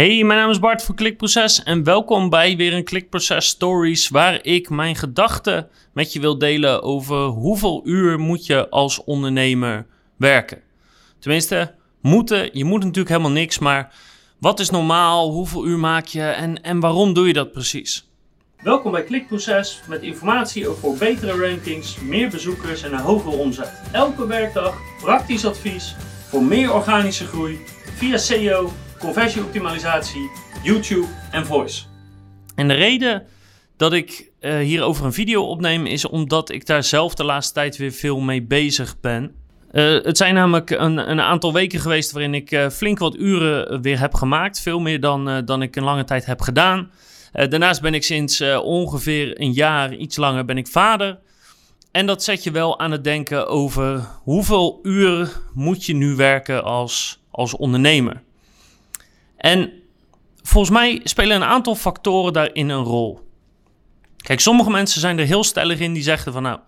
Hey, mijn naam is Bart van Klikproces en welkom bij weer een Klikproces Stories waar ik mijn gedachten met je wil delen over hoeveel uur moet je als ondernemer werken. Tenminste, moeten, je moet natuurlijk helemaal niks, maar wat is normaal, hoeveel uur maak je en, en waarom doe je dat precies? Welkom bij Klikproces met informatie over betere rankings, meer bezoekers en een hogere omzet. Elke werkdag praktisch advies voor meer organische groei via SEO, conversieoptimalisatie, YouTube en voice. En de reden dat ik uh, hierover een video opneem is omdat ik daar zelf de laatste tijd weer veel mee bezig ben. Uh, het zijn namelijk een, een, aantal weken geweest waarin ik uh, flink wat uren weer heb gemaakt. Veel meer dan, dan ik een lange tijd heb gedaan. daarnaast ben ik sinds ongeveer een jaar, iets langer, ben ik vader. En dat zet je wel aan het denken over hoeveel uur moet je nu werken als, als ondernemer. En volgens mij spelen een aantal factoren daarin een rol. Kijk, sommige mensen zijn er heel stellig in die zeggen van nou,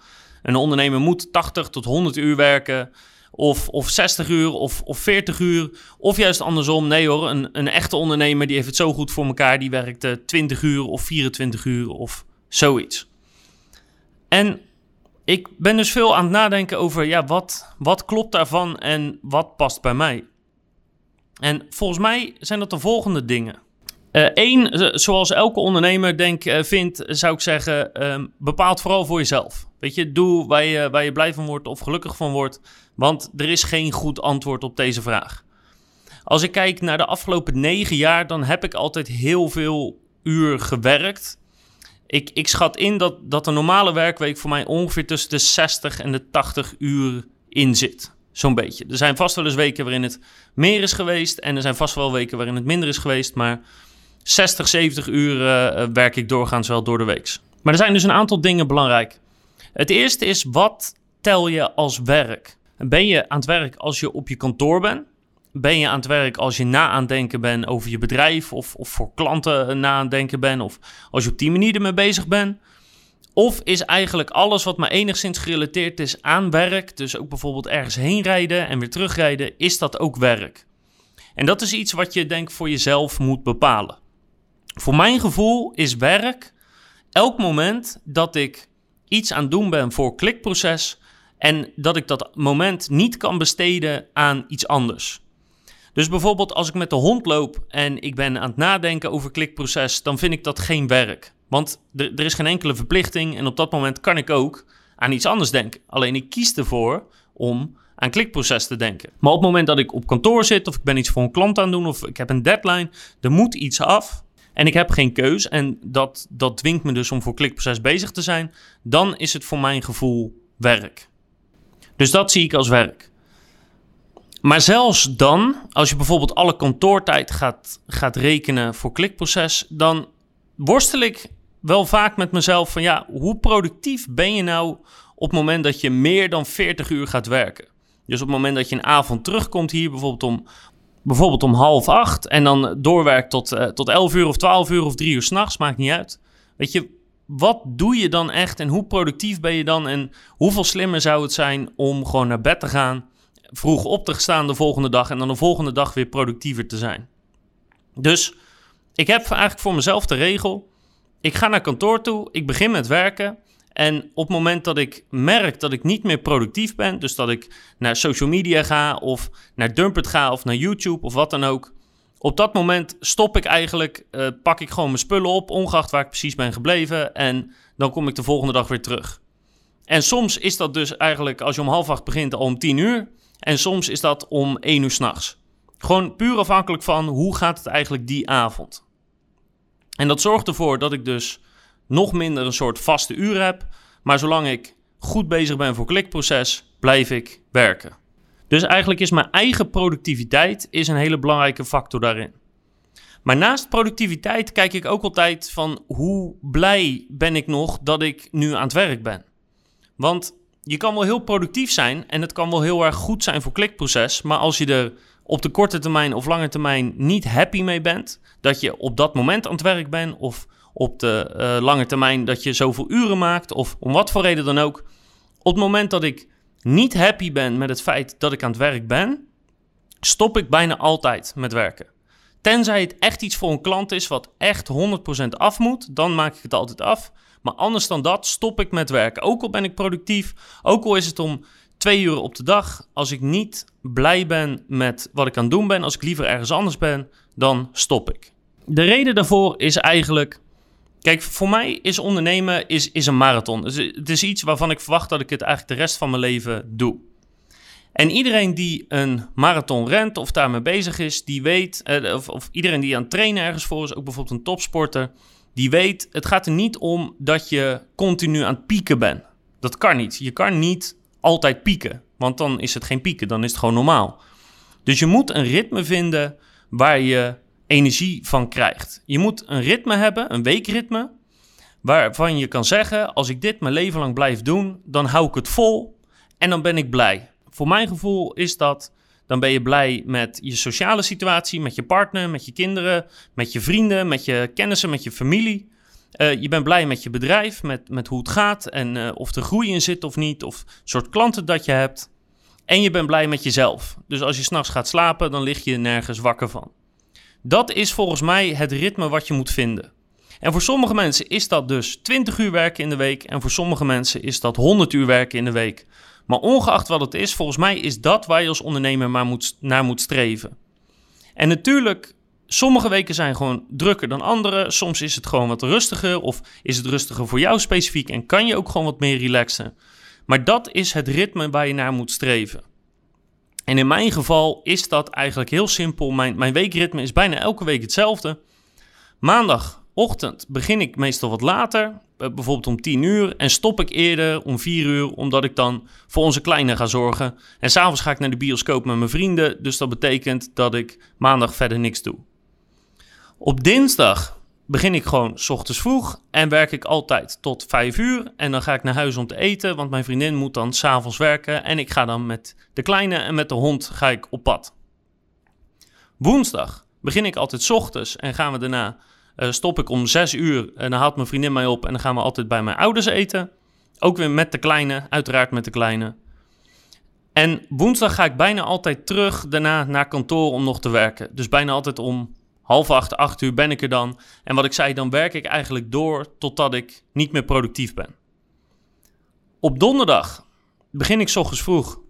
een ondernemer moet 80 tot 100 uur werken. Of, of 60 uur of, of 40 uur. Of juist andersom. Nee hoor, een, een echte ondernemer die heeft het zo goed voor elkaar. Die werkt 20 uur of 24 uur of zoiets. En ik ben dus veel aan het nadenken over ja, wat, wat klopt daarvan en wat past bij mij. En volgens mij zijn dat de volgende dingen. Eén, eh, zoals elke ondernemer denk uh, vindt, zou ik zeggen, uh, bepaalt vooral voor jezelf. Weet je, doe waar je, waar je blij van wordt of gelukkig van wordt, want er is geen goed antwoord op deze vraag. Als ik kijk naar de afgelopen negen jaar, dan heb ik altijd heel veel uur gewerkt. Ik, ik schat in dat, dat een normale werkweek voor mij ongeveer tussen de 60 en de 80 uur in zit. Zo'n beetje. Er zijn vast wel eens weken waarin het meer is geweest. En er zijn vast wel weken waarin het minder is geweest. Maar 60, 70 uur werk ik doorgaans wel door de week. Maar er zijn dus een aantal dingen belangrijk. Het eerste is, wat tel je als werk? Ben je aan het werk als je op je kantoor bent? Ben je aan het werk als je na aan het denken bent over je bedrijf of, of voor klanten na aan het denken bent of als je op die manier ermee bezig bent? Of is eigenlijk alles wat maar enigszins gerelateerd is aan werk, dus ook bijvoorbeeld ergens heen rijden en weer terugrijden, is dat ook werk? En dat is iets wat je denk voor jezelf moet bepalen. Voor mijn gevoel is werk elk moment dat ik iets aan het doen ben voor klikproces en dat ik dat moment niet kan besteden aan iets anders. Dus bijvoorbeeld als ik met de hond loop en ik ben aan het nadenken over klikproces, dan vind ik dat geen werk. Want er, is geen enkele verplichting en op dat moment kan ik ook aan iets anders denken. Alleen ik kies ervoor om aan klikproces te denken. Maar op het moment dat ik op kantoor zit of ik ben iets voor een klant aan het doen of ik heb een deadline, er moet iets af en ik heb geen keus en dat, dat dwingt me dus om voor klikproces bezig te zijn, dan is het voor mijn gevoel werk. Dus dat zie ik als werk. Maar zelfs dan, als je bijvoorbeeld alle kantoortijd gaat, gaat rekenen voor klikproces, dan worstel ik wel vaak met mezelf van ja, hoe productief ben je nou op het moment dat je meer dan 40 uur gaat werken? Dus op het moment dat je een avond terugkomt hier, bijvoorbeeld om, bijvoorbeeld om half acht, en dan doorwerkt tot, uh, tot 11 uur of 12 uur of 3 uur s'nachts, maakt niet uit. Weet je, wat doe je dan echt en hoe productief ben je dan en hoeveel slimmer zou het zijn om gewoon naar bed te gaan, vroeg op te staan de volgende dag en dan de volgende dag weer productiever te zijn? Dus ik heb eigenlijk voor mezelf de regel ik ga naar kantoor toe, ik begin met werken. En op het moment dat ik merk dat ik niet meer productief ben, dus dat ik naar social media ga of naar Dumpert ga of naar YouTube of wat dan ook, op dat moment stop ik eigenlijk, uh, pak ik gewoon mijn spullen op, ongeacht waar ik precies ben gebleven, en dan kom ik de volgende dag weer terug. En soms is dat dus eigenlijk als je om half acht begint al om tien uur, en soms is dat om één uur s'nachts. Gewoon puur afhankelijk van hoe gaat het eigenlijk die avond. En dat zorgt ervoor dat ik dus nog minder een soort vaste uur heb. Maar zolang ik goed bezig ben voor klikproces, blijf ik werken. Dus eigenlijk is mijn eigen productiviteit is een hele belangrijke factor daarin. Maar naast productiviteit kijk ik ook altijd van hoe blij ben ik nog dat ik nu aan het werk ben. Want je kan wel heel productief zijn en het kan wel heel erg goed zijn voor klikproces, maar als je er op de korte termijn of lange termijn niet happy mee bent, dat je op dat moment aan het werk bent of op de uh, lange termijn dat je zoveel uren maakt of om wat voor reden dan ook. Op het moment dat ik niet happy ben met het feit dat ik aan het werk ben, stop ik bijna altijd met werken. Tenzij het echt iets voor een klant is wat echt 100% af moet, dan maak ik het altijd af. Maar anders dan dat stop ik met werken. Ook al ben ik productief, ook al is het om twee uur op de dag. Als ik niet blij ben met wat ik aan het doen ben, als ik liever ergens anders ben, dan stop ik. De reden daarvoor is eigenlijk. Kijk, voor mij is ondernemen is, is een marathon. Het is iets waarvan ik verwacht dat ik het eigenlijk de rest van mijn leven doe. En iedereen die een marathon rent of daarmee bezig is, die weet, eh, of, of iedereen die aan het trainen ergens voor is, ook bijvoorbeeld een topsporter, die weet, het gaat er niet om dat je continu aan het pieken bent. Dat kan niet. Je kan niet altijd pieken, want dan is het geen pieken, dan is het gewoon normaal. Dus je moet een ritme vinden waar je energie van krijgt. Je moet een ritme hebben, een weekritme, waarvan je kan zeggen: als ik dit mijn leven lang blijf doen, dan hou ik het vol en dan ben ik blij. Voor mijn gevoel is dat dan ben je blij met je sociale situatie, met je partner, met je kinderen, met je vrienden, met je kennissen, met je familie. Uh, je bent blij met je bedrijf, met, met hoe het gaat en uh, of er groei in zit of niet, of soort klanten dat je hebt. En je bent blij met jezelf. Dus als je s'nachts gaat slapen, dan lig je nergens wakker van. Dat is volgens mij het ritme wat je moet vinden. En voor sommige mensen is dat dus 20 uur werken in de week. En voor sommige mensen is dat 100 uur werken in de week. Maar ongeacht wat het is, volgens mij is dat waar je als ondernemer maar moet, naar moet streven. En natuurlijk, sommige weken zijn gewoon drukker dan andere. Soms is het gewoon wat rustiger of is het rustiger voor jou specifiek en kan je ook gewoon wat meer relaxen. Maar dat is het ritme waar je naar moet streven. En in mijn geval is dat eigenlijk heel simpel. Mijn, mijn weekritme is bijna elke week hetzelfde. Maandagochtend begin ik meestal wat later. Eh, bijvoorbeeld om 10 uur. En stop ik eerder om 4 uur, omdat ik dan voor onze kleine ga zorgen. En s'avonds ga ik naar de bioscoop met mijn vrienden. Dus dat betekent dat ik maandag verder niks doe. Op dinsdag begin ik gewoon s ochtends vroeg en werk ik altijd tot 5 uur. En dan ga ik naar huis om te eten, want mijn vriendin moet dan s'avonds werken. En ik ga dan met de kleine en met de hond ga ik op pad. Woensdag begin ik altijd s ochtends en gaan we daarna uh, stop ik om 6 uur en dan haalt mijn vriendin mij op en dan gaan we altijd bij mijn ouders eten. Ook weer met de kleine, uiteraard met de kleine. En woensdag ga ik bijna altijd terug daarna naar kantoor om nog te werken. Dus bijna altijd om half acht, acht uur ben ik er dan. En wat ik zei, dan werk ik eigenlijk door totdat ik niet meer productief ben. Op donderdag begin ik s ochtends vroeg.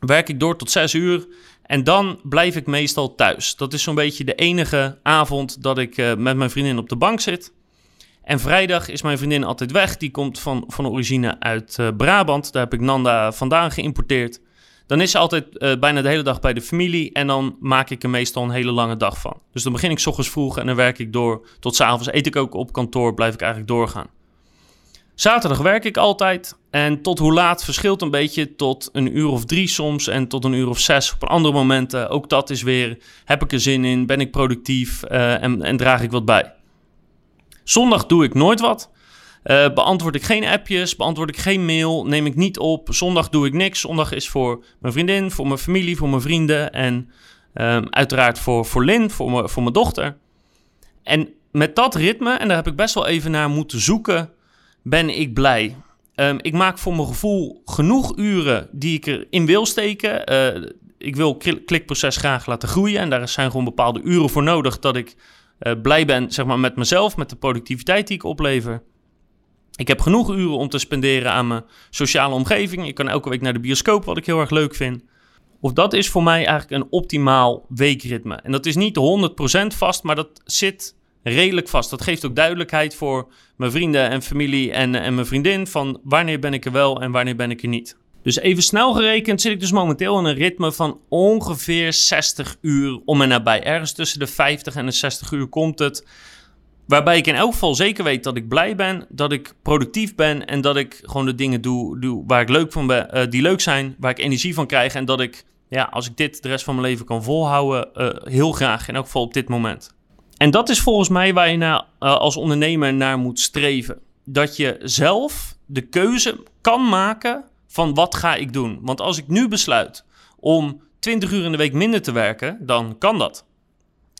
Werk ik door tot 6 uur en dan blijf ik meestal thuis. Dat is zo'n beetje de enige avond dat ik uh, met mijn vriendin op de bank zit. En vrijdag is mijn vriendin altijd weg. Die komt van, van origine uit uh, Brabant. Daar heb ik Nanda vandaan geïmporteerd. Dan is ze altijd uh, bijna de hele dag bij de familie. En dan maak ik er meestal een hele lange dag van. Dus dan begin ik ochtends vroeg en dan werk ik door tot s avonds. Eet ik ook op kantoor, blijf ik eigenlijk doorgaan. Zaterdag werk ik altijd. En tot hoe laat verschilt een beetje tot een uur of drie soms en tot een uur of zes op andere momenten. Ook dat is weer, heb ik er zin in, ben ik productief uh, en, en, draag ik wat bij. Zondag doe ik nooit wat. Uh, beantwoord ik geen appjes, beantwoord ik geen mail, neem ik niet op. Zondag doe ik niks. Zondag is voor mijn vriendin, voor mijn familie, voor mijn vrienden en um, uiteraard voor, voor Lin, voor, voor mijn dochter. En met dat ritme, en daar heb ik best wel even naar moeten zoeken ben ik blij. Um, ik maak voor mijn gevoel genoeg uren die ik erin wil steken. Uh, ik wil klikproces graag laten groeien. En daar zijn gewoon bepaalde uren voor nodig dat ik uh, blij ben zeg maar, met mezelf, met de productiviteit die ik oplever. Ik heb genoeg uren om te spenderen aan mijn sociale omgeving. Ik kan elke week naar de bioscoop, wat ik heel erg leuk vind. Of dat is voor mij eigenlijk een optimaal weekritme. En dat is niet 100% vast, maar dat zit redelijk vast. Dat geeft ook duidelijkheid voor mijn vrienden en familie en, en mijn vriendin van wanneer ben ik er wel en wanneer ben ik er niet. Dus even snel gerekend zit ik dus momenteel in een ritme van ongeveer 60 uur om en nabij. Ergens tussen de 50 en de 60 uur komt het. Waarbij ik in elk geval zeker weet dat ik blij ben, dat ik productief ben en dat ik gewoon de dingen doe, doe waar ik leuk van ben, uh, die leuk zijn, waar ik energie van krijg. En dat ik, ja, als ik dit de rest van mijn leven kan volhouden, uh, heel graag, in elk geval op dit moment. En dat is volgens mij waar je naar, uh, als ondernemer naar moet streven. Dat je zelf de keuze kan maken van wat ga ik doen. Want als ik nu besluit om 20 uur in de week minder te werken, dan kan dat.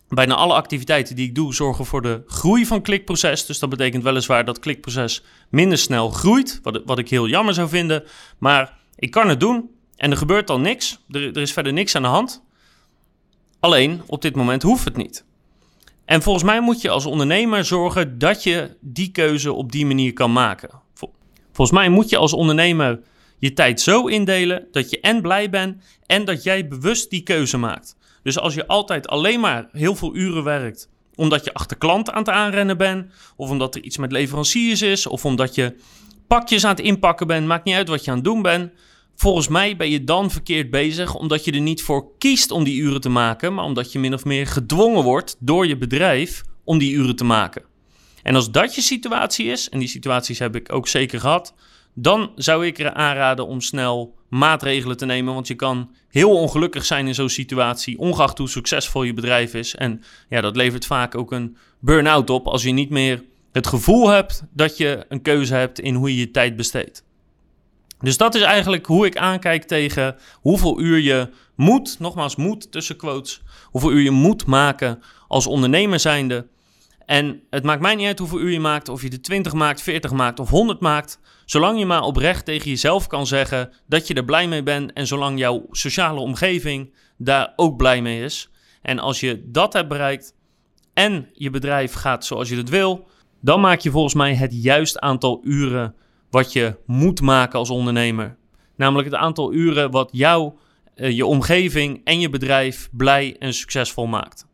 Bijna alle activiteiten die ik doe zorgen voor de groei van klikproces. Dus dat betekent weliswaar dat klikproces minder snel groeit, wat, wat ik heel jammer zou vinden. Maar ik kan het doen en er gebeurt dan niks. Er, er is verder niks aan de hand. Alleen op dit moment hoeft het niet. En volgens mij moet je als ondernemer zorgen dat je die keuze op die manier kan maken. Volgens mij moet je als ondernemer je tijd zo indelen dat je en blij bent en dat jij bewust die keuze maakt. Dus als je altijd alleen maar heel veel uren werkt omdat je achter klanten aan het aanrennen bent, of omdat er iets met leveranciers is, of omdat je pakjes aan het inpakken bent, maakt niet uit wat je aan het doen bent. Volgens mij ben je dan verkeerd bezig, omdat je er niet voor kiest om die uren te maken, maar omdat je min of meer gedwongen wordt door je bedrijf om die uren te maken. En als dat je situatie is, en die situaties heb ik ook zeker gehad, dan zou ik er aanraden om snel maatregelen te nemen. Want je kan heel ongelukkig zijn in zo'n situatie, ongeacht hoe succesvol je bedrijf is. En ja, dat levert vaak ook een burn-out op als je niet meer het gevoel hebt dat je een keuze hebt in hoe je je tijd besteedt. Dus dat is eigenlijk hoe ik aankijk tegen hoeveel uur je moet, nogmaals moet tussen quotes, hoeveel uur je moet maken als ondernemer zijnde. En het maakt mij niet uit hoeveel uur je maakt, of je er 20 maakt, 40 maakt of 100 maakt. Zolang je maar oprecht tegen jezelf kan zeggen dat je er blij mee bent en zolang jouw sociale omgeving daar ook blij mee is. En als je dat hebt bereikt en je bedrijf gaat zoals je het wil, dan maak je volgens mij het juist aantal uren wat je moet maken als ondernemer. Namelijk het aantal uren wat jou, eh, je omgeving en je bedrijf blij en succesvol maakt.